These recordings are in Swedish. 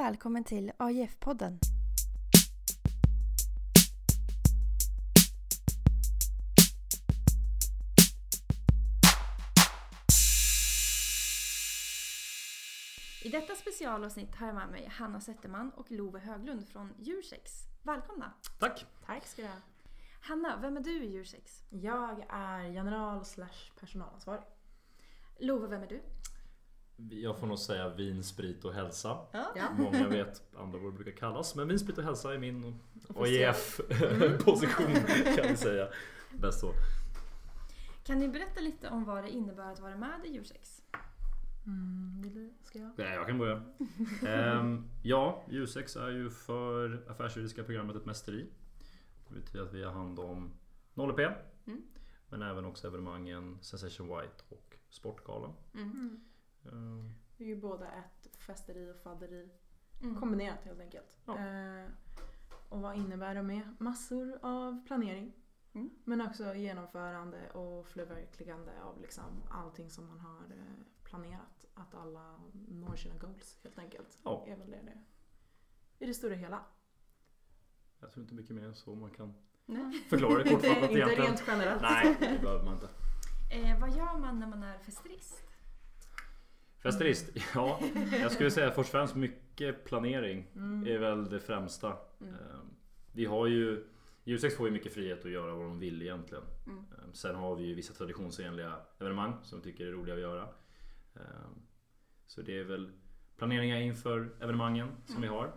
välkommen till AIF-podden. I detta specialavsnitt har jag med mig Hanna Zetterman och Love Höglund från Djursex. Välkomna! Tack! Tack ska du ha. Hanna, vem är du i Djursex? Jag är general slash personalansvarig. Love, vem är du? Jag får nog säga vin, sprit och hälsa. Ja. Många vet andra vad det brukar kallas. Men vin, sprit och hälsa är min Officiell. AIF-position kan vi säga. Bäst så. Kan ni berätta lite om vad det innebär att vara med i Djursex? Mm, vill du? Ska jag? Nej, jag kan börja. Ehm, ja, Djursex är ju för affärsjuridiska programmet ett mästeri. Det betyder att vi har hand om 0P. Mm. Men även också evenemangen Sensation White och Sportgalan. Mm. Ehm, Det är ju både ett festeri och fadderi Mm. kombinerat helt enkelt. Ja. Eh, och vad innebär det med? Massor av planering. Mm. Men också genomförande och förverkligande av liksom allting som man har eh, planerat. Att alla når sina goals helt enkelt. Ja. Är väl det det. I det stora hela. jag tror inte mycket mer än så man kan Nej. förklara det kortfattat inte rent generellt. Nej, det behöver man inte. Eh, vad gör man när man är festerist? Festerist? Ja, jag skulle säga först och främst mycket planering Mm. är väl det främsta. Mm. Ehm, Vi har ju Djursex får ju mycket frihet att göra vad de vill egentligen. Mm. Ehm, Sen har vi ju vissa traditionsenliga evenemang som vi tycker är roliga att göra. Ehm, Så det är väl planeringar inför evenemangen som vi Mm. har.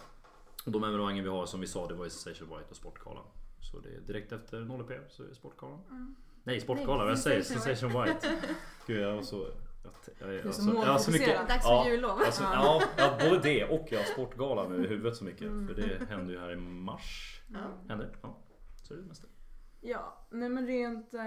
Och de evenemangen vi har som vi sa det var ju Sensation White och Sportgalan. Så det är direkt efter 0P så är det Sportgalan. Mm. Nej Sportgalan, vad jag säger Sensation White. Gud jag var så... Jag, jag, jag, Du är så jag har så mycket, målfokuserad. Dags för Ja. jullov. Alltså, ja, ja, både det och jag har Sportgalan i huvudet så mycket. Mm. För det hände ju här i mars. Ja. Hände? Ja. Så är det mesta. Ja, nej men rent eh,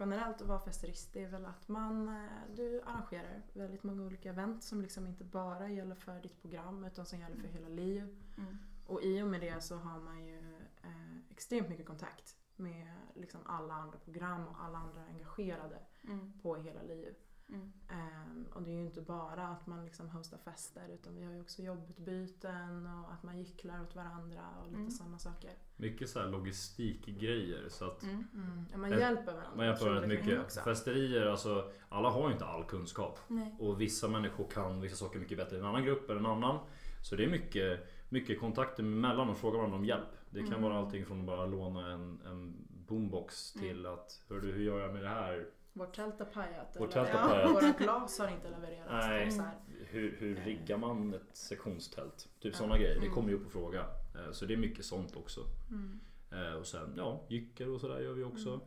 generellt att vara festerist det är väl att man eh, du arrangerar väldigt många olika event som liksom inte bara gäller för ditt program utan som gäller för hela liv. Mm. Och i och med det så har man ju eh, extremt mycket kontakt med liksom alla andra program och alla andra engagerade Mm. på hela liv. Mm. Ehm, och det är ju inte bara att man liksom hostar fester utan vi har ju också jobbutbyten och att man gycklar åt varandra och lite Mm. sådana saker. Mycket så här logistikgrejer. Så att Mm. Mm. Ja, man hjälper varandra. man hjälper väldigt mycket. också. Festerier, alltså alla har ju inte all kunskap. Nej. Och vissa människor kan vissa saker mycket bättre än en annan grupp eller en annan. Så det är mycket, mycket kontakter mellan och fråga varandra om hjälp. Det kan Mm. vara allting från att bara låna en, en boombox till att Hör du hur gör jag med det här? Vårt tält har pajat. Vårt tält har pajat. Våra glas har inte levererats. Nej. Så här. Hur, hur riggar man ett sektionstält? Typ Ja. sådana grejer. Det Mm. kommer ju upp på fråga. Eh, Så det är mycket sånt också. Mm. Eh, Och sen ja, gycker och sådär gör vi också. Mm.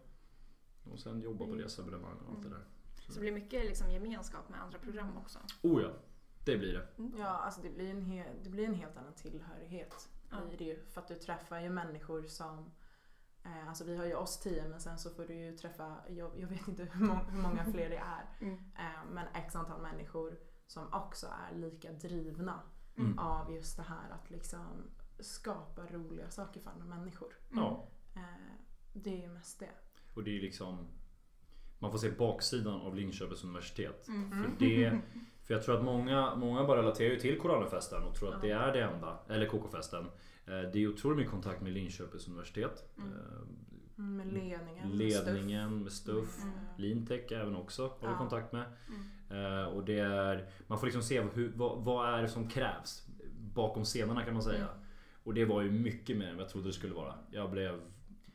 Och sen jobba på reseevenemang och allt det där. Så det blir mycket liksom gemenskap med andra program också. Oh ja, det blir det. Ja, alltså det blir, en he- det blir en helt annan tillhörighet. Ja. Blir det ju, för att du träffar ju människor som eh, Alltså vi har ju oss tio men sen så får du ju träffa, jag, jag vet inte hur, må- hur många fler det är. Mm. Eh, men x antal människor som också är lika drivna Mm. av just det här att liksom skapa roliga saker för andra människor. Ja, Eh, det är ju mest det. och det är liksom Man får se baksidan av Linköpings universitet. Mm. För, det, för jag tror att många, många bara relaterar ju till Koranfesten och tror att det är det enda. Eller KK-festen. Eh, Det är otroligt mycket kontakt med Linköpings universitet. Mm. Eh, Mm, Med ledningen, med Ledningen med Stuff. Stuff. Mm. Lintech även också har vi Ja. kontakt med. Mm. Eh, och det är, man får liksom se hur, vad, vad är det som krävs bakom scenerna kan man säga. Mm. Och det var ju mycket mer än vad jag trodde det skulle vara. Jag blev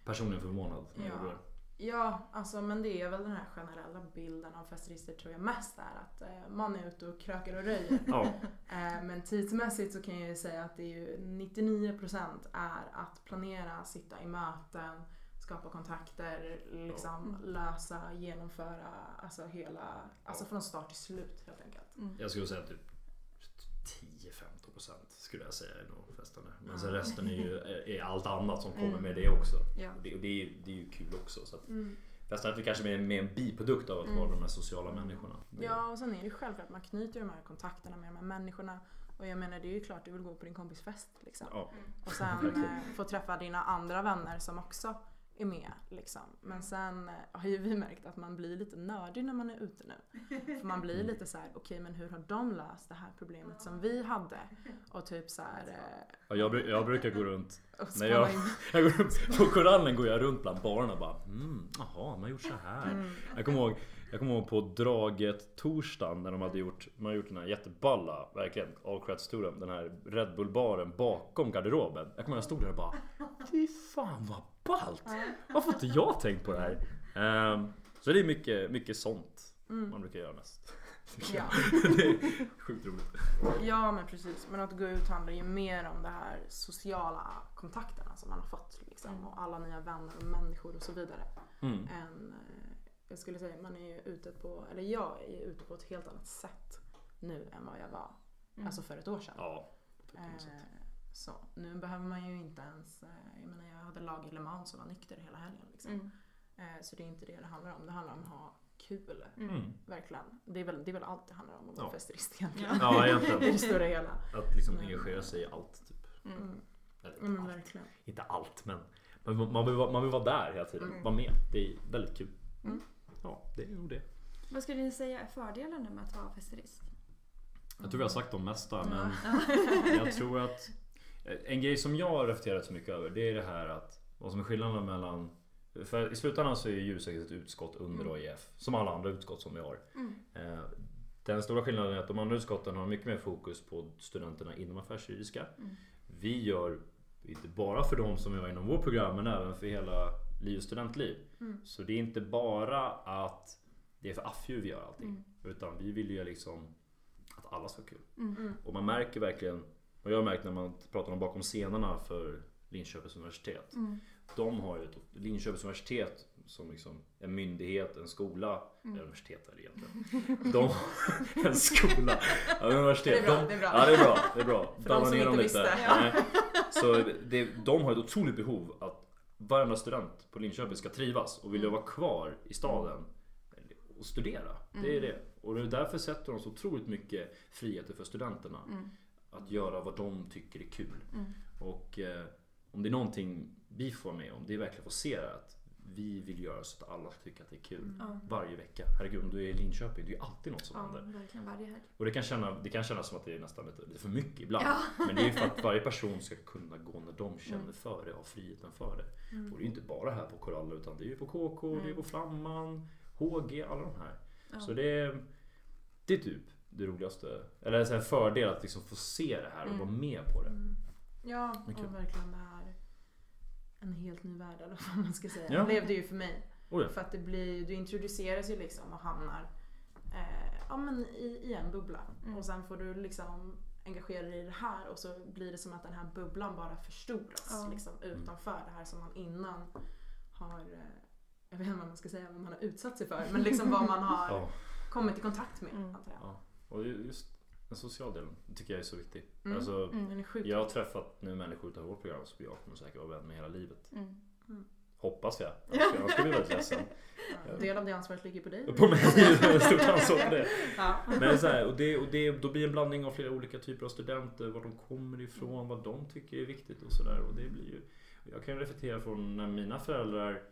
personligen förvånad. när jag Ja. gjorde det. Ja, alltså, men det är väl den här generella bilden av festerister tror jag mest är att eh, man är ute och krökar och röjer. Ja, eh, men tidsmässigt så kan jag ju säga att det är ju 99% är att planera, sitta i möten, skapa kontakter, liksom lösa, genomföra, alltså hela, alltså Ja. från start till slut helt enkelt. Mm. jag skulle säga typ 10-15% skulle jag säga är nog festen. Men sen resten är ju är, allt annat som kommer Mm. med det också. Ja. Och det, och det, är, det är ju kul också. Så att Mm. festen är kanske mer, mer en biprodukt av att Mm. vara de här sociala människorna. Ja, och sen är det ju självklart att man knyter de här kontakterna med de här människorna. Och jag menar det är ju klart du vill gå på din kompis fest liksom. Ja. Och sen eh, få träffa dina andra vänner som också är med liksom. Men sen eh, har ju vi märkt att man blir lite nördig när man är ute nu. För man blir lite så här: okej men hur har de löst det här problemet som vi hade? Och typ så här, eh, Ja, jag, jag brukar gå runt spana jag- jag går På korallen går jag runt bland barerna och bara mm, Jaha, de har gjort så här. Mm. Jag kommer ihåg jag kommer ihåg på draget torsdagen när de hade gjort, de hade gjort den här jätteballa, verkligen, all creds to them, den här Red Bull baren bakom garderoben. Jag kommer ihåg jag stod där och bara Fy fan vad ballt! Varför har inte jag tänkt på det här? Ehm, så det är mycket, mycket sånt Mm. man brukar göra mest. Ja. det är sjukt roligt. ja men precis. Men att gå ut handlar ju mer om det här sociala kontakterna som man har fått. Liksom, Mm. och alla nya vänner och människor och så vidare. Mm. än, eh, jag skulle säga, man är ju ute på, eller jag är ute på ett helt annat sätt nu än vad jag var Mm. alltså för ett år sedan. Ja, på ett annat sätt. Eh, så nu behöver man ju inte ens, eh, jag menar jag hade lag i Le Mans och var nykter hela helgen. Liksom. Mm. Eh, så det är inte det det handlar om, det handlar om att ha kul. Mm. Verkligen. Det är, väl, det är väl allt det handlar om att vara Ja. festerist egentligen. Ja, egentligen. I det stora hela. Att liksom engagera sig i allt. Typ. Mm. Mm. Eller, Ja, men allt. verkligen. Inte allt men man, man, vill, vara- man vill vara där hela tiden. Mm. Vara med. Det är väldigt kul. Ja, det är nog det. Vad skulle ni säga är fördelarna med att vara festerist? Jag tror vi har sagt de mesta men Ja. jag tror att en grej som jag har reflekterat så mycket över det är det här att vad som är skillnaden mellan för i slutändan så är djursäkerhet ett utskott under Mm. AIF som alla andra utskott som vi har. Mm. Eh, Den stora skillnaden är att de andra utskotten har mycket mer fokus på studenterna inom affärsjuridiska. Mm. Vi gör inte bara för de som är inom vårt program men även för hela liv och studentliv. Mm. Så det är inte bara att det är för affdjur vi gör allting. Mm. Utan vi vill ju liksom att alla ska ha kul. Mm. Mm. Och man märker verkligen, och jag har märkt när man pratar om bakom scenerna för Linköpings universitet. Mm. De har ju Linköpings universitet som liksom en myndighet, en skola, Mm. eller universitet är det egentligen. De, en skola, ja, universitet. Det är bra, de, det är bra. Ja det är bra, det är bra. För de som inte lite. visste. Nej. Så det, de har ett otroligt behov att varenda student på Linköping ska trivas och vilja vara kvar i staden och studera. Det är Mm. det. Och det är därför sätter de så otroligt mycket friheter för studenterna. Mm. Att göra vad de tycker är kul. Mm. Och eh, om det är någonting vi får med om, det är verkligen att få se det. Att vi vill göra så att alla tycka att det är kul. Ja. Varje vecka. Herregud, om du är i Linköping, det är ju alltid något som Ja, händer. varje helg. Och det kan, känna, det kan kännas som att det är nästan lite, lite för mycket ibland. Ja. Men det är ju för att varje person ska kunna gå när de känner Mm. för det, ha friheten för det. Mm. Och det är ju inte bara här på Koralla utan det är ju på KK, det är Mm. på Flamman, HG, alla de här. Ja. Så det är, det är typ det roligaste. Eller en fördel att liksom få se det här och Mm. vara med på det. Mm. Ja, och verkligen det här en helt ny värld eller vad man ska säga. Ja. blev det ju för mig. Oh ja. För att det blir, du introduceras ju liksom och hamnar eh, ja, men i, i en bubbla. Mm. Och sen får du liksom engagera dig i det här och så blir det som att den här bubblan bara förstoras Ja. liksom, utanför det här som man innan har eh, jag vet inte vad man ska säga, vad man har utsatt sig för. Men liksom vad man har Ja. kommit i kontakt med. Mm. Antar jag. Och just den sociala delen tycker jag är så viktig. Mm. Alltså, Mm. Jag har träffat nu människor utanför vårt program som jag kommer säkert vara vän med hela livet. Mm. Hoppas jag. Annars ska vi vara väldigt ledsen. En del av det ansvaret ligger på dig. På mig stort ansvar för det. Ja. Men så här, och det, och det, då blir en blandning av flera olika typer av studenter, var de kommer ifrån, vad de tycker är viktigt och sådär. Jag kan reflektera från när mina föräldrar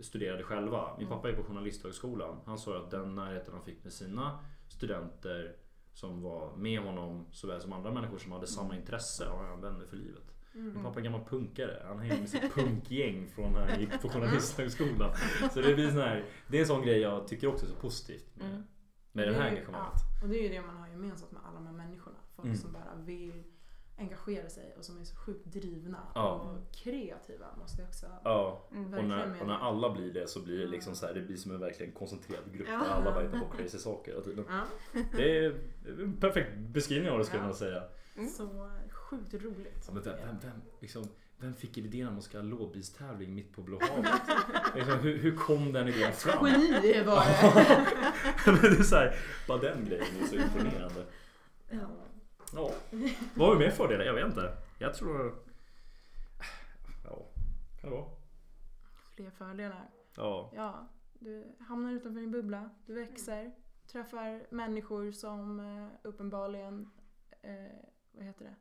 studerade själva. Min Mm. pappa är på Journalisthögskolan. Han sa att den närheten han fick med sina studenter som var med honom såväl som andra människor som hade samma intresse har han vänner för livet. Min Mm. pappa är gammal punkare. Han hängde med sitt punkgäng från när han gick på Journalisthögskolan. Så det blir sån här, det är en sån grej jag tycker också är så positivt med, Mm. med det här engagemanget. Ja, och det är ju det man har gemensamt med alla de här människorna. Folk Mm. som bara vill engagera sig och som är så sjukt drivna Ja. och kreativa måste jag också Ja, Mm. och när, och när alla blir det så blir det liksom så här, det blir som en verkligen koncentrerad grupp Ja. där alla bara hittar på crazy saker hela tiden. Ja, Det är en perfekt beskrivning av det skulle Ja. jag säga. Mm. så sjukt roligt. Ja, men vem, vem, vem, liksom, vem fick idén om att ska ha lådbilstävling mitt på Blå havet? liksom, hur, hur kom den idén fram? Geni var det! Men det är så här, bara den grejen är så imponerande. Ja. Ja. Vad har vi mer fördelar? Jag vet inte. Jag tror... Ja, kan det vara. Fler fördelar. Ja. Ja, du hamnar utanför din bubbla, du växer, träffar människor som eh, uppenbarligen, eh, vad heter det,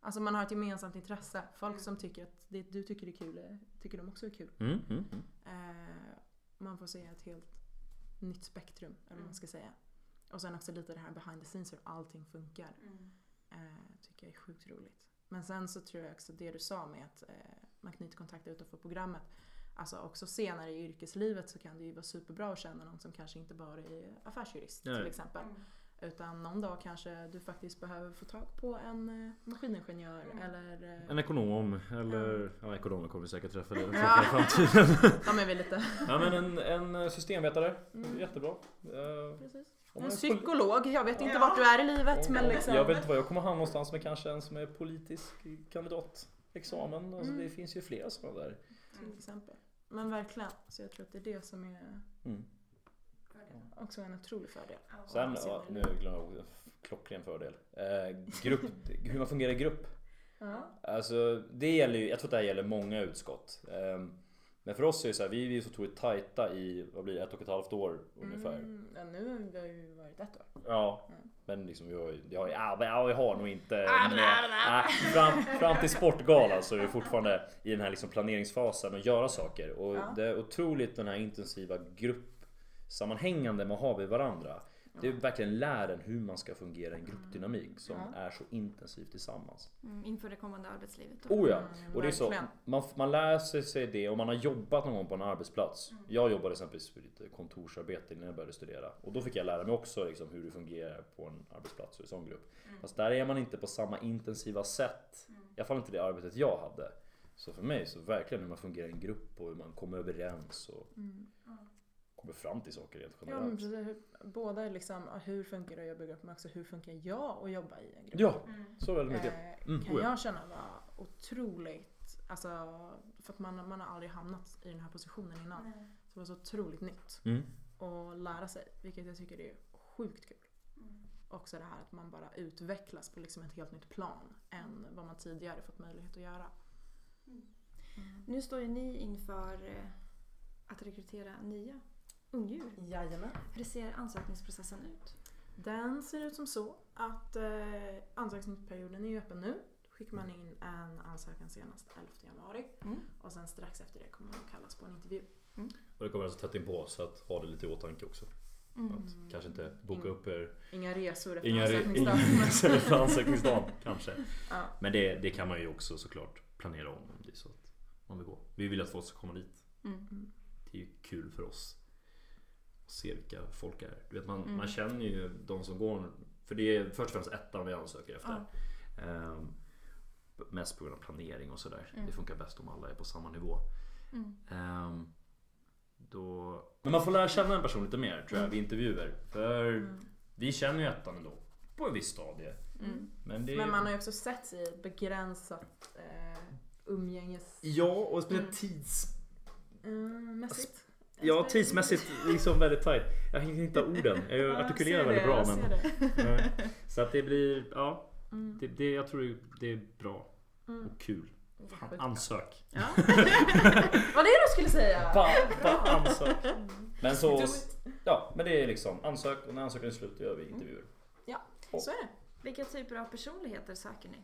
Alltså man har ett gemensamt intresse. Folk som tycker att det du tycker är kul, är- tycker de också är kul. Mm, mm, mm. Eh, man får se ett helt nytt spektrum, eller vad man ska säga. Och sen också lite det här behind the scenes, hur allting funkar. Eh, tycker jag är sjukt roligt. Men sen så tror jag också det du sa med att eh, man knyter kontakter utanför programmet. Alltså också senare i yrkeslivet så kan det ju vara superbra att känna någon som kanske inte bara är affärsjurist Nej. till exempel. Utan någon dag kanske du faktiskt behöver få tag på en eh, maskiningenjör eller... Eh, En ekonom eller... Ja, ekonomer kommer vi säkert träffa Ja. i framtiden. de är vi lite... Ja men en, en systemvetare. Mm. Jättebra. Eh, Precis. En psykolog, jag vet inte Ja. vart du är i livet men liksom... Jag vet inte var jag kommer hamna någonstans med kanske en som är politisk kandidatexamen. Alltså, Mm. Det finns ju flera sådana där. Till exempel. Men verkligen, så jag tror att det är det som är Mm. också en otrolig fördel. Sen, Ja, nu glömde jag klockren fördel. Eh, grupp, hur man fungerar i grupp. Ja. Alltså det gäller ju, jag tror att det här gäller många utskott. Ehm, Men för oss är det så här, vi vi är så otroligt tajta i, vad blir det, ett och ett halvt år ungefär. Mm, ja, nu har vi ju varit ett år. Ja, Mm. men liksom jag, jag, ja, men jag har nog inte... Ah, bla. nej, fram, fram till Sportgalan så är vi fortfarande i den här liksom planeringsfasen och göra saker. Och Ja. det är otroligt den här intensiva gruppsammanhängande man har med varandra. Det är verkligen lär en hur man ska fungera i en gruppdynamik som Ja. är så intensivt tillsammans. Mm, inför det kommande arbetslivet. Oh ja! Mm, Och det är så, man, man lär sig, det och man har jobbat någon gång på en arbetsplats. Mm. Jag jobbade exempelvis för lite kontorsarbete innan jag började studera. Och då fick jag lära mig också liksom hur det fungerar på en arbetsplats och i sån grupp. Mm. Fast där är man inte på samma intensiva sätt. I alla fall inte det arbetet jag hade. Så för mig så verkligen hur man fungerar i en grupp och hur man kommer överens och Mm. Kommer fram till saker rent Ja, men generellt. precis. Hur- Både liksom, hur funkar det att jobba i grupp men också hur funkar jag att jobba i en grupp? Ja, så väldigt mycket. Eh, Mm, kan oh ja. jag känna var otroligt, alltså för att man, man har aldrig hamnat i den här positionen innan. Så det var så otroligt nytt Mm. att lära sig, vilket jag tycker är sjukt kul. Också det här att man bara utvecklas på liksom ett helt nytt plan än vad man tidigare fått möjlighet att göra. Nu står ju ni inför eh, att rekrytera nya ungdjur. Jajamän. Hur ser ansökningsprocessen ut? Den ser ut som så att eh, ansökningsperioden är öppen nu. Då skickar man in en ansökan senast 11 januari Mm. och sen strax efter det kommer man att kallas på en intervju. Och det kommer alltså tätt in på så att ha det lite i åtanke också. Mm. Att kanske inte boka Mm. upp er Inga resor efter Inga re- ansökningsdagen. inga resor för ansökningsdagen kanske. Ja. Men det, det kan man ju också såklart planera om om det är så att man vill gå. Vi vill att folk ska komma dit. Mm. Det är ju kul för oss. Att se vilka folk är. Du vet, man, Mm. man känner ju de som går. För det är först och främst ettan vi ansöker efter. Ja. Ehm, mest på grund av planering och sådär. Mm. Det funkar bäst om alla är på samma nivå. Mm. Ehm, då... Men man får lära känna en person lite mer tror jag vid intervjuer. För Mm. vi känner ju ettan ändå. På en viss stadie. Mm. Men, det... Men man har ju också sett sig i ett begränsat eh, umgänges... Ja, och speciellt Mm. tids... Mm, mässigt. Ja, tidsmässigt liksom väldigt tight. Jag hinner inte orden. Jag Ja, artikulerar väldigt det, bra. Men... Så att det blir, ja. Mm. Det, det, jag tror det är bra Mm. och kul. Fan, ansök. Ja. Vad det du skulle säga? Bara, bara ansök. Men så, ja, men det är liksom ansök och när ansökan är slut då gör vi intervjuer. Så är det. Vilka typer av personligheter söker ni?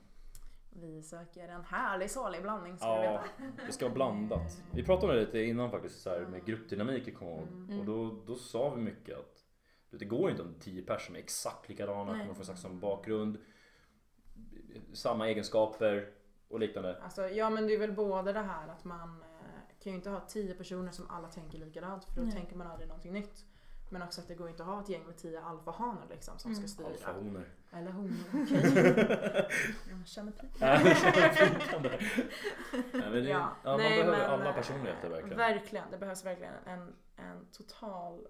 Vi söker en härlig salig blandning ska Ja, veta. det ska vara blandat. Vi pratade om det lite innan faktiskt så här, med gruppdynamik ihåg. Mm. Och då, då sa vi mycket att det går inte om tio personer är exakt likadana, kommer från exakt samma bakgrund, samma egenskaper och liknande. Alltså, ja men det är väl både det här att man eh, kan ju inte ha tio personer som alla tänker likadant för då Nej. tänker man aldrig någonting nytt. Men också att det går inte att ha ett gäng med tio alfahanar liksom som ska Mm. styra. Alfahonor. Eller honor, okej. Jag känner pik. Nej, det känns flinkande. Nej, men det, ja, Ja, man nej, behöver men, alla eh, personligheter verkligen. Verkligen, det behövs verkligen en, en total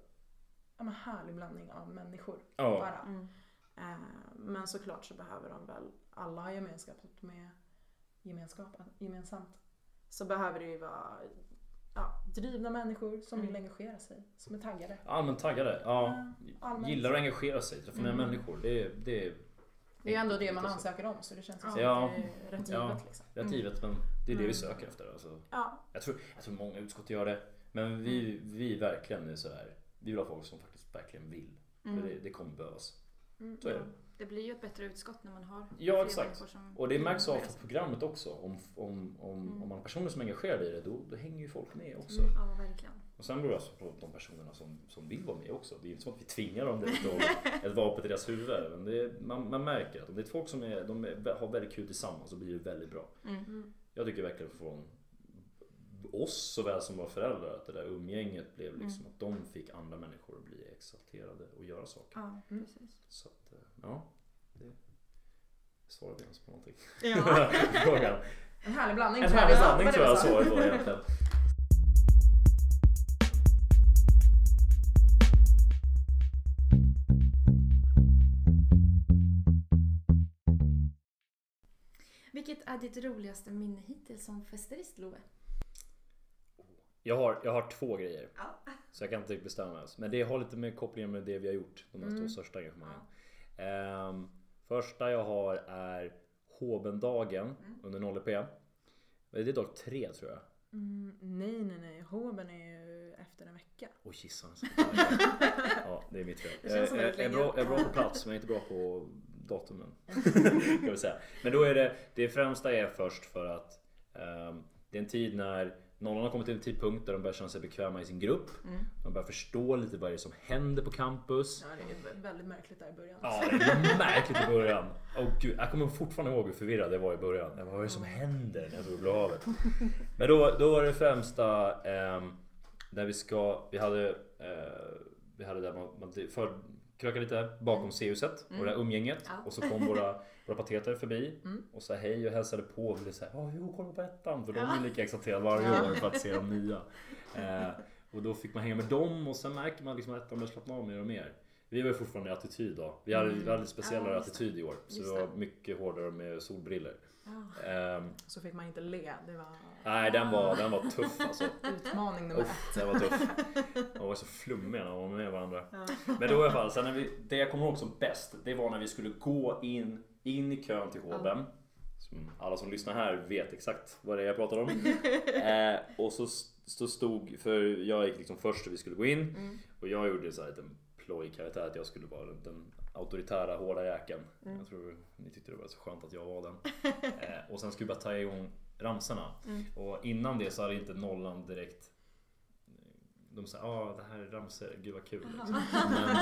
ja, men härlig blandning av människor. Ja. Bara. Mm. Eh, men såklart så behöver de väl alla ha gemenskap med gemenskap, gemensamt. Så behöver det ju vara ja, drivna människor som vill Mm. engagera sig, som är taggade. Allmänt taggade. Ja. allmänt. Gillar att engagera sig, träffa nya Mm. människor. Det är, det är Det är ändå det man ansöker om så det känns som Ja. att det är rätt Ja. givet. Liksom. rätt givet men det är det vi Mm. söker efter. Alltså. Ja, Jag, tror, jag tror många utskott gör det. Men vi, vi verkligen är så här. Vi vill ha folk som faktiskt verkligen vill. Mm. För det, det kommer behövas. mm, Så är det. Det blir ju ett bättre utskott när man har Ja, fler exakt. människor som Och det märks av på programmet också. Om, om, om, Mm. om man är personer som är engagerade i det, då, då hänger ju folk med också. Mm. Ja, verkligen. Och sen beror det alltså på de personerna som, som vill vara med också. Det är inte så att vi tvingar dem direkt att ett vapen till deras huvud. Men det är, man, man märker att om det är folk som är, de är, har väldigt kul tillsammans så blir det väldigt bra. Mm. Jag tycker verkligen från oss såväl som våra föräldrar att det där umgänget blev liksom att de fick andra människor att bli exalterade och göra saker. Ja, Mm. precis. Så att, eh, ja. Det svarade vi ens på någonting. Ja. Frågan. En härlig blandning En härlig blandning Vad tror jag svaret var egentligen. Vilket är ditt roligaste minne hittills som festerist Love? Jag har, jag har två grejer. Ja. Så jag kan inte riktigt bestämma ens. Men det har lite med kopplingar med det vi har gjort. De här Mm. två största engagemangen. Ehm, första jag har är Håbendagen Mm. under 0EP. Det är dag tre tror jag. Mm, nej, nej, nej. Hoben är ju efter en vecka. Oj gissarnas. Ja, det är mitt fel. Jag, känns som jag, är bra, jag är bra på plats men jag är inte bra på datumen. kan vi säga. Men då är det, det främsta är först för att ehm, det är en tid när nollan har kommit till en tidpunkt där de börjar känna sig bekväma i sin grupp. Mm. De börjar förstå lite vad det är som händer på campus. Ja, det är väldigt märkligt där i början. Ja, det är märkligt i början. Åh gud, jag kommer fortfarande ihåg hur förvirrad jag var i början. Jag bara, vad är det som händer när jag såg Blå havet? Men då, då var det främsta ehm, där vi ska, vi hade, eh, vi hade där man, man för, krökade lite bakom C-huset och det där umgänget. Ja. Och så kom våra, våra pateter förbi Mm. och sa hej och hälsade på och ville säga ja, jo, kolla på ettan för de är lika exalterade varje år för att se de nya. Eh, och då fick man hänga med dem och sen märker man liksom att ettan börjar slappna av mer och mer. Vi var ju fortfarande i attityd då. Vi hade, vi hade lite speciellare Ja, attityd i år. Så det var mycket hårdare med solbriller. Ja. Ehm, Så fick man inte le. Det var nej, den var, den var tuff alltså. utmaning nummer ett. Uff, den var tuff. De var så flummiga när de var med varandra. Ja. Men då i alla fall, sen när vi, det jag kommer ihåg som bäst, det var när vi skulle gå in, in i kön till Håben. Som alla som lyssnar här vet exakt vad det är jag pratar om. eh, och så, så stod, för jag gick liksom först och vi skulle gå in. Mm. Och jag gjorde så här liten plojkaraktär att jag skulle vara den auktoritära hårda jäkeln. Mm. Jag tror ni tyckte det var så skönt att jag var den. eh, och sen skulle vi bara ta igång ramsorna. Mm. Och innan det så hade inte nollan direkt de sa ah det här är ramsor, gud vad kul. Liksom. Men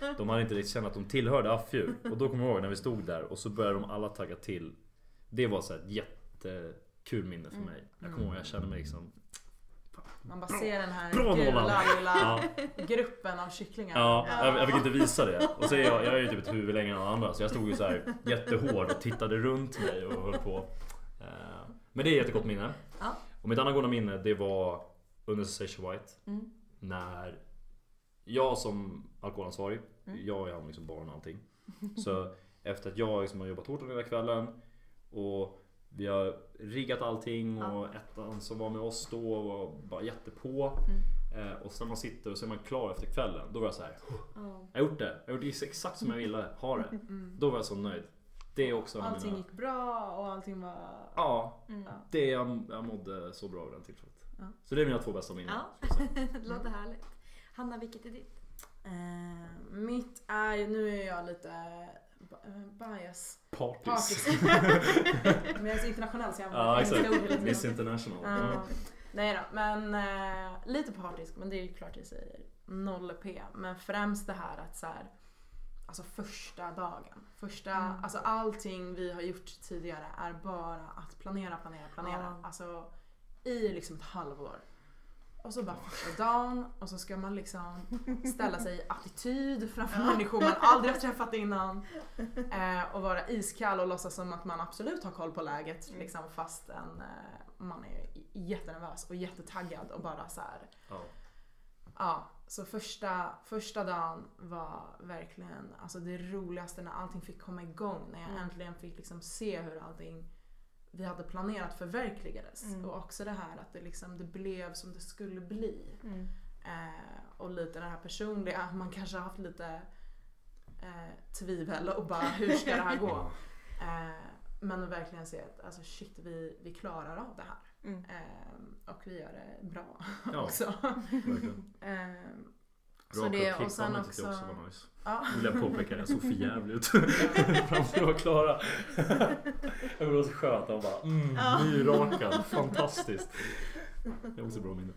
de, de hade inte riktigt känt att de tillhörde Affjur. Och då kommer jag ihåg när vi stod där och så började de alla tagga till. Det var så här ett jättekul minne för Mm. mig. Jag kommer ihåg jag kände mig liksom Man bara ser den här Bra, gula lilla Ja, gruppen av kycklingar. ja jag, jag fick inte visa det. Och så är jag, jag är ju typ ett huvud längre än alla andra så jag stod ju så här jättehård och tittade runt mig och höll på. Eh, Men det är ett jättegott minne. Ja. Och mitt andra goda minne det var under Sensation White. Mm. När jag som alkoholansvarig, Mm. jag är han liksom barn och allting. Så efter att jag liksom har jobbat hårt hela kvällen och vi har riggat allting och ettan som var med oss då var bara jättepå. Mm. Eh, och sen när man sitter och så är man klar efter kvällen. Då var jag så här. Ja. Jag har gjort det. Jag har gjort det exakt som jag ville ha det. Mm. Då var jag så nöjd. Det är också Allting mina... gick bra och allting var... Ja, Mm. Ja. det jag, jag mådde så bra över den tillfället. Ja. Så det är mina två bästa minnen. Ja. Det låter härligt. Hanna, vilket är ditt? Eh, mitt är ju, nu är jag lite bias. Parties. Partisk. Men jag är så internationell så jag Ja använder exakt. engelska ord hela Miss tiden. International. Ja. Ja. Nej då, men eh, lite partisk. Men det är ju klart jag säger 0p. Men främst det här att så här, Alltså första dagen. Första, Mm. alltså allting vi har gjort tidigare är bara att planera, planera, planera. Ja. Alltså i liksom ett halvår. Och så bara första dagen och så ska man liksom ställa sig i attityd framför människor man aldrig har träffat innan. Eh, och vara iskall och låtsas som att man absolut har koll på läget Mm. liksom, fast en, eh, man är jättenervös och jättetaggad och bara så här. Ja. Ja, så första, första dagen var verkligen alltså det roligaste när allting fick komma igång. När jag Mm. äntligen fick liksom se hur allting vi hade planerat förverkligades. Mm. Och också det här att det, liksom, det blev som det skulle bli. Mm. Eh, och lite det här personliga, man kanske har haft lite eh, tvivel och bara hur ska det här gå? Eh, men att verkligen se att alltså shit, vi, vi klarar av det här. Mm. Eh, och vi gör det bra Ja, också. Så det- och sen kickbanden tyckte jag också- också var nice. Ja. Vill jag påpeka, jag såg för jävligt ut. Fram till jag var klara. Det var så skönt. Han bara mm, Ja. nyrakad. Fantastiskt. Det var så bra minne.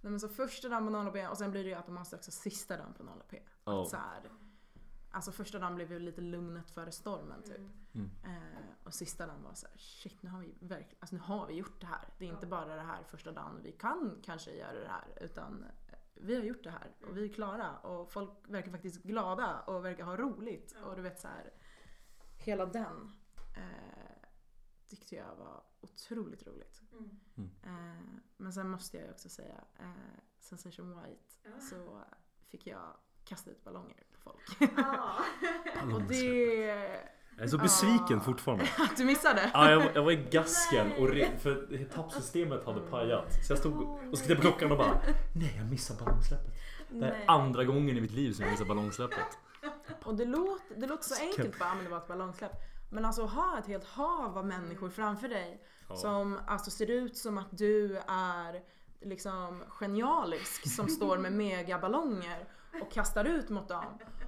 Nej, men så första dagen på 0P och sen blir det ju automatiskt också sista dagen på 0P. Ja. Så här, alltså första dagen blev ju lite lugnet före stormen typ. Mm. Eh, och sista dagen var så här, shit nu har vi verkligen, alltså nu har vi gjort det här. Det är inte bara det här första dagen vi kan kanske göra det här utan vi har gjort det här och vi är klara och folk verkar faktiskt glada och verkar ha roligt och du vet så här. Hela den eh, tyckte jag var otroligt roligt. Mm. Eh, men sen måste jag ju också säga, eh, Sensation White Ja. så fick jag kasta ut ballonger på folk. Ja. och det... Jag är så besviken Ah. fortfarande. Att du missade? Ja, jag, var- jag var i gasken och re, för etappsystemet hade pajat. Så jag stod och tittade på klockan och bara Nej, jag missar ballongsläppet. Det är andra gången i mitt liv som jag missar ballongsläppet. Och det låter, det låter så enkelt bara, men det var ett ballongsläpp. Men alltså ha ett helt hav av människor framför dig Ja. som alltså ser ut som att du är liksom genialisk som står med megaballonger och kastar ut mot dem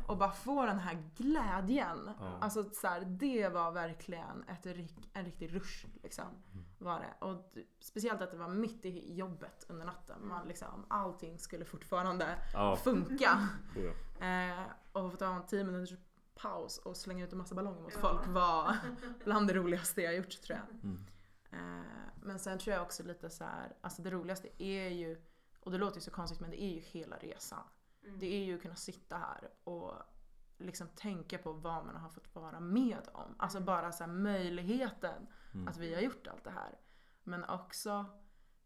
och bara får den här glädjen. Ja. Alltså så här, det var verkligen ett, en riktig rush liksom. Var det. Och speciellt att det var mitt i jobbet under natten. Man liksom, allting skulle fortfarande Ja, funka. jag. Eh, och få ta en 10 minuters paus och slänga ut en massa ballonger mot folk var bland det roligaste jag gjort tror jag. Mm. Eh, men sen tror jag också lite så här, alltså det roligaste är ju, och det låter ju så konstigt men det är ju hela resan. Det är ju att kunna sitta här och liksom tänka på vad man har fått vara med om. Alltså bara så här möjligheten Mm. att vi har gjort allt det här. Men också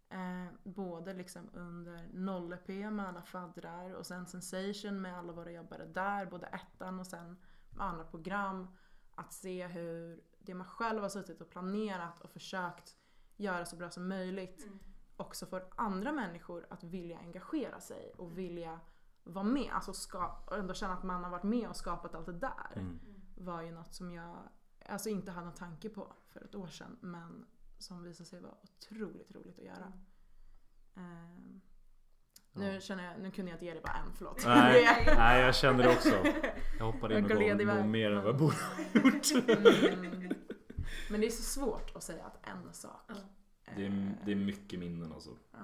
eh, både liksom under 0P med alla faddrar och sen Sensation med alla våra jobbare där, både ettan och sen med andra program. Att se hur det man själv har suttit och planerat och försökt göra så bra som möjligt också får andra människor att vilja engagera sig och vilja vara med. Alltså ska, ändå känna att man har varit med och skapat allt det där Mm. var ju något som jag alltså inte hade en tanke på för ett år sedan men som visade sig vara otroligt roligt att göra. Ehm, nu känner jag, nu kunde jag inte ge dig bara en, förlåt. Nej, nej, jag kände det också. Jag hoppade in och gav nog mer än vad jag borde ha gjort. Mm. Men det är så svårt att säga att en sak. Ja. Det är, det är mycket minnen alltså. Ja.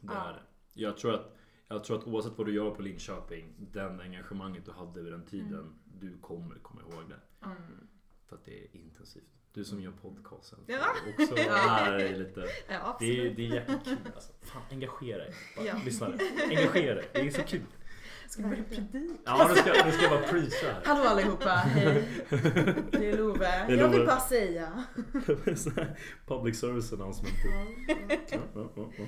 Det är det. Jag tror, att, jag tror att oavsett vad du gör på Linköping, den engagemanget du hade vid den tiden, du kommer komma ihåg det. Mm. För att det är intensivt. Du som gör podcasten. Ja. Också lära dig lite. Ja, Det är, det är jäkligt kul alltså. Fan, engagera dig. Bara, Ja. Lyssna nu. Engagera dig. Det är så kul. Ska vi börja predika? Ja, nu ska, nu ska jag bara prisa här. Hallå allihopa, hej! Det är Love. är Jag vill bara säga. Public service announcement. Ja, ja, ja, ja.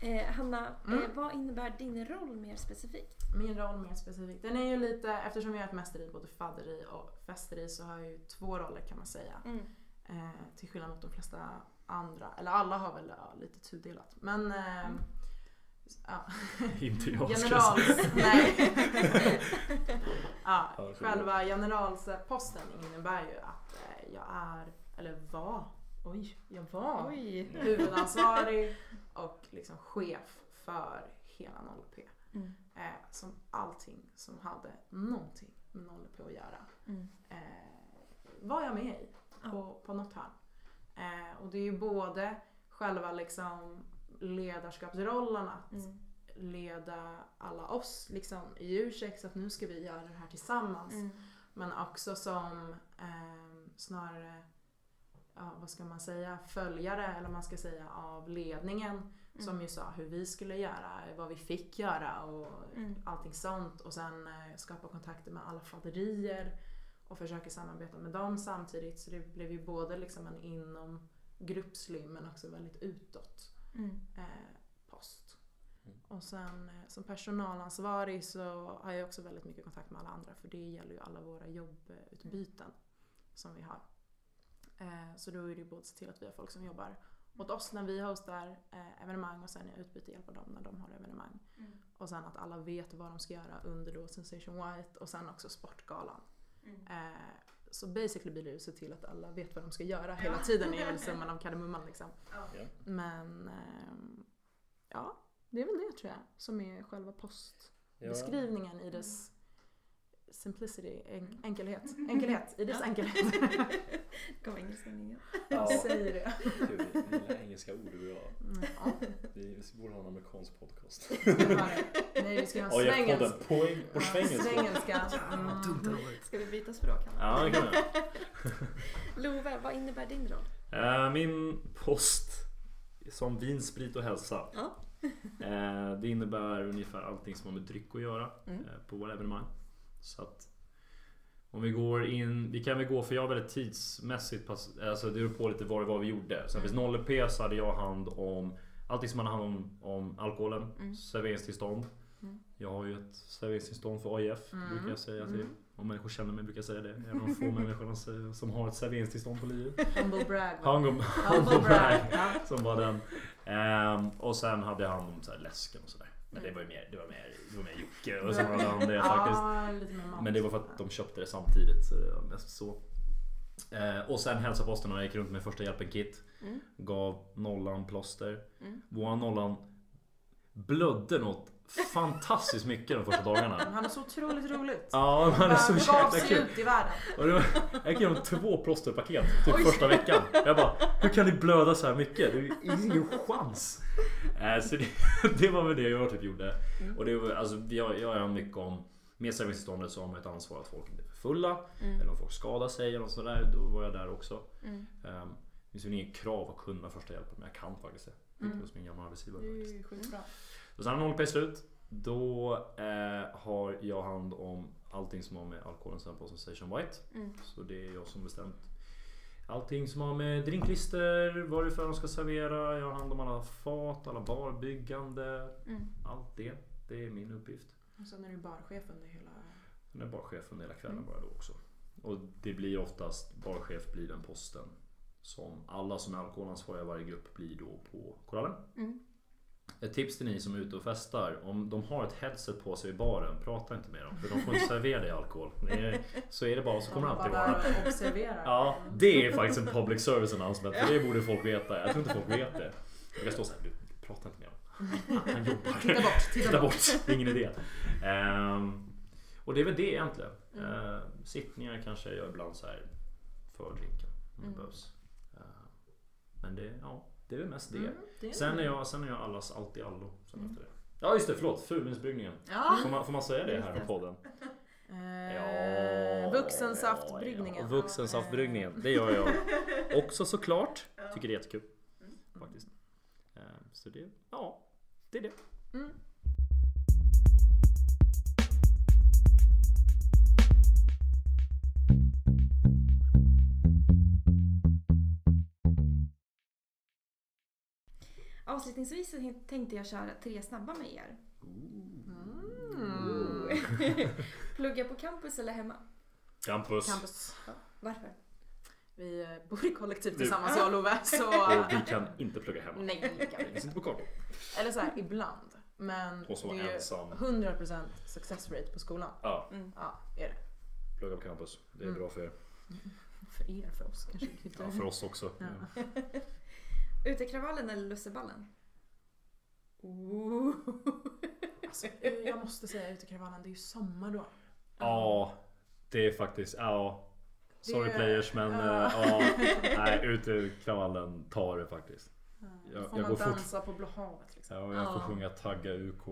Eh, Hanna, Mm. eh, vad innebär din roll mer specifikt? Min roll mer specifikt. Den är ju lite, eftersom jag är ett mästeri, både fadderi och festeri så har jag ju två roller kan man säga. Mm. Eh, till skillnad mot de flesta andra. Eller alla har väl ja, lite tudelat. Men eh, ja. Inte jag generals... Nej. ja, själva generalsposten innebär ju att eh, jag är, eller var, oj, jag var Oj. huvudansvarig och liksom chef för hela 0P. Mm. Eh, som allting som hade någonting med 0P att göra Mm. eh, var jag med i på, på något hörn. Eh, och det är ju både själva liksom ledarskapsrollen att Mm. leda alla oss liksom i U6 att nu ska vi göra det här tillsammans. Mm. Men också som eh, snarare, ja, vad ska man säga, följare eller man ska säga av ledningen som Mm. ju sa hur vi skulle göra, vad vi fick göra och Mm. allting sånt. Och sen eh, skapa kontakter med alla fadderier och försöka samarbeta med dem samtidigt. Så det blev ju både liksom en inom gruppslim men också väldigt utåt Mm. eh, post. Mm. Och sen eh, som personalansvarig så har jag också väldigt mycket kontakt med alla andra för det gäller ju alla våra jobbutbyten som vi har. Eh, så då är det ju både att se till att vi har folk som jobbar åt oss när vi hostar eh, evenemang och sen i utbyte hjälpa dem när de har evenemang. Mm. Och sen att alla vet vad de ska göra under då Sensation White och sen också Sportgalan. Mm. Eh, så basically blir det ju att se till att alla vet vad de ska göra hela tiden är väl summan av kardemumman liksom. Ja. Men ehm, ja, det är väl det tror jag som är själva post, Ja. i dess simplicity, en, enkelhet. Enkelhet, i dess enkelhet. Kom engelskan igen. Ja, Säger det. gillar engelska ord du och jag. Mm, Ja, Vi, vi borde ha en amerikansk podcast. Nej, vi ska ha svängelsk. podden på, eng- på svengelska. Svengelska. Mm. Ska vi byta språk Hanna? Ja, det kan vi. Love, vad innebär din roll? Eh, Min post som vin, sprit och hälsa. Ja. Eh, Det innebär ungefär allting som har med dryck att göra Mm. eh, på våra evenemang. Så att om vi går in, vi kan väl gå för jag är väldigt tidsmässigt, pass, alltså det beror på lite vad det var vi gjorde. Så Mm. finns 0P så hade jag hand om allting som man hade hand om, om alkoholen, Mm. serveringstillstånd. Mm. Jag har ju ett serveringstillstånd för AIF, Mm. brukar jag säga till. Mm. Om människor känner mig brukar jag säga det. Även de få människorna som- har ett serveringstillstånd på livet. Humble brag. Humble, Humble brag. Som var den. Ehm, och sen hade jag hand om så här läsken och sådär. Men det var ju mer, det var mer, det var mer Jocke och så han det faktiskt. Lite mer mat. Men det var för att de köpte det samtidigt så det var mest så. Eh, och sen hälsoposten och jag gick runt med första hjälpen-kit. Mm. Gav nollan plåster. Mm. Våran nollan blödde något fantastiskt mycket de första dagarna. Han är så otroligt roligt. Ja, han är så gav jävla sig kul. ut i världen. Det var, jag gick igenom två plåsterpaket typ Oj. första veckan. Jag bara, hur kan ni blöda så här mycket? Det är ingen chans. Eh, så det, det var väl det jag typ gjorde. Mm. Och det var, alltså, jag, jag är mycket om med serveringstillståndet så har man ett ansvar att folk inte för fulla. Mm. Eller om folk skadar sig eller något sådär. Då var jag där också. Mm. Um, det finns väl inget krav att kunna första hjälpen men jag kan faktiskt det. Mm. Hos min gamla arbetsgivare Det är faktiskt. skitbra. Och sen när 0 slut. Då eh, har jag hand om allting som har med alkoholen sen på som Station White. Mm. Så det är jag som bestämt allting som har med drinklister, vad det är för de ska servera. Jag har hand om alla fat, alla barbyggande. Mm. Allt det. Det är min uppgift. Och sen är du barchef under hela... Jag är barchef under hela kvällen Mm. bara då också. Och det blir oftast, barchef blir den posten som alla som är alkoholansvariga i varje grupp blir då på korallen. Mm. Ett tips till ni som är ute och festar. Om de har ett headset på sig i baren, prata inte med dem. För de får inte servera dig alkohol. Är, så är det bara, så kommer det alltid vara. observerar. Ja, det är faktiskt en public service announcement. För det borde folk veta. Jag tror inte folk vet det. Jag kan stå såhär, du prata inte med honom. Han jobbar. Titta bort, titta, Titta bort. bort, ingen idé. Ehm, och det är väl det egentligen. Mm. Ehm, sittningar kanske jag ibland så här för drinken om det Mm. behövs. Men det, ja, det är väl mest det. Mm, det är Sen det. är jag, sen är jag allas allt i allo. Sen Mm. efter det. Ja just det, förlåt. Fulvinsbryggningen. Ja. Får man, får man säga det här på podden? Eh, vuxensaftbryggningen. Ja, vuxensaftbryggningen. Det gör jag också såklart. Tycker det är jättekul. Faktiskt. Ehm, Så det, ja, det är det. Mm. Avslutningsvis så tänkte jag köra tre snabba med er. Mm. Plugga på campus eller hemma? Campus. Campus. Varför? Vi eh, bor i kollektiv tillsammans jag och Love. Så... Vi kan inte plugga hemma. Nej, det kan vi inte. på kartor. Eller så här, ibland. Men Och så det är ju ensam. 100% success rate på skolan. Ja, Mm. Ja, är det. plugga på campus. Det är Mm. bra för er. För er, för oss kanske. inte. Ja, för oss också. Ja. Utekravallen eller lusseballen? Ooh. Alltså, jag måste säga utekravallen, det är ju sommar då. Ja, det är faktiskt, ja. Sorry Det- players men ja. eh, ja. Nej, utekravallen tar det faktiskt. Då Jag- får jag man går fort- dansa på Blå havet liksom. Ja, och jag får sjunga tagga UK.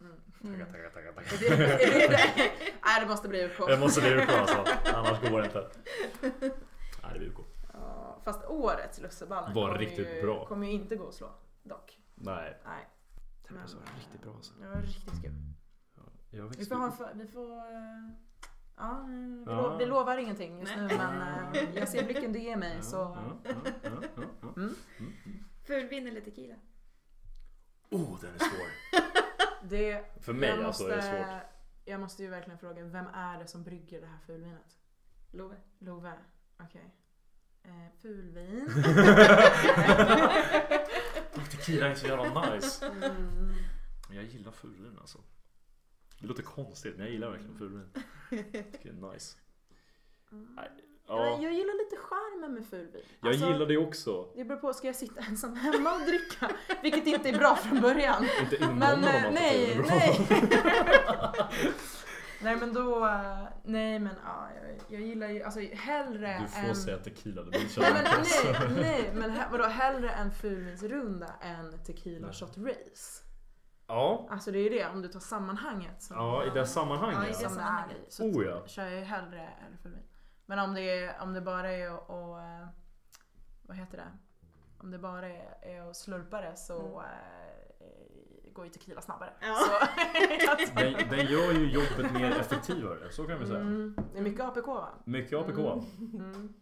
Mm. Tagga, tagga, tagga, Är tagga. det, är det, det? Nej, det måste bli UK. Jag måste bli UK alltså. Annars går det inte. Nej, det blir UK. Ja, fast årets lusseballen Var riktigt ju, bra. kommer ju inte gå att slå. Dock. Nej. Nej, Det var riktigt bra alltså. det var riktigt kul. Jag Vi får, ha, för- vi får eh, Ja, vi, Ja. lo- vi lovar ingenting just Nej. nu men eh, jag ser blicken du ger mig Ja, så... ja, ja, ja, ja, ja. Mm. Mm. Fulvin eller tequila? Oh, den är svår. Det, För mig jag alltså är det svårt. Jag måste ju verkligen fråga, vem är det som brygger det här fulvinet? Love. Love? Okej. Eh, fulvin. Tequila är så jävla nice. Mm. Jag gillar fulvin alltså. Det låter konstigt men jag gillar verkligen fulvin. Det är nice. Mm. Nej, Ja, Jag gillar lite charmen med fulvin. jag Alltså, gillar det också. Det beror på, ska jag sitta ensam hemma och dricka? Vilket inte är bra från början. Inte inom Men av de eh, nej, nej. nej men då, eh, nej men ja, jag, jag gillar ju, alltså hellre Du får en... säga tequila, det blir Nej men nej, nej men he, vadå hellre en fulvinsrunda än tequila Nej. shot race. Ja, Alltså det är ju det, om du tar sammanhanget. Som, ja i det Ja, i sammanhanget. det som det är sammanhanget. Så Oh ja. kör jag ju hellre en fulvin. Men om det, är, om det bara är att, och, eh, vad heter det? Om det bara är, är att slurpa det så Mm. Eh, går ju tequila snabbare. Ja. Så, Den, den gör ju jobbet mer effektivare, så kan vi säga. mm, det är mycket APK va? Mycket APK. Mm.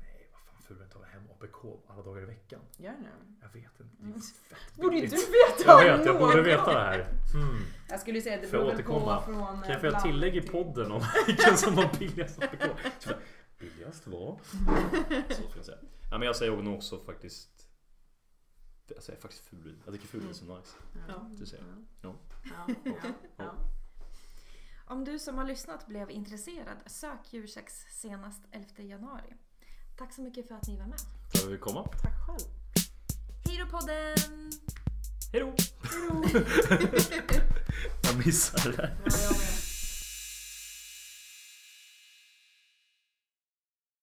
Nej, vad fan fulen tar hem APK alla dagar i veckan? Gör nu. Jag vet inte. Det Mm. är fett Borde ju du veta Jag vet, jag borde veta det här. Hmm. Jag skulle ju säga att det Får beror väl på återkomma? från Kan eh, jag få ett land tillägg i podden om vilken som har billigast APK? Billigast var? Så ska jag säga. Ja, men jag säger nog också faktiskt jag säger faktiskt fulvin. Jag tycker fulvin är så nice. Ja. Du säger. Ja. Ja. Om du som har lyssnat blev intresserad, sök Djursex senast 11 januari. Tack så mycket för att ni var med. Får vi komma? Tack själv. Hej då podden! Hejdå! Jag missade det. Ja, jag med.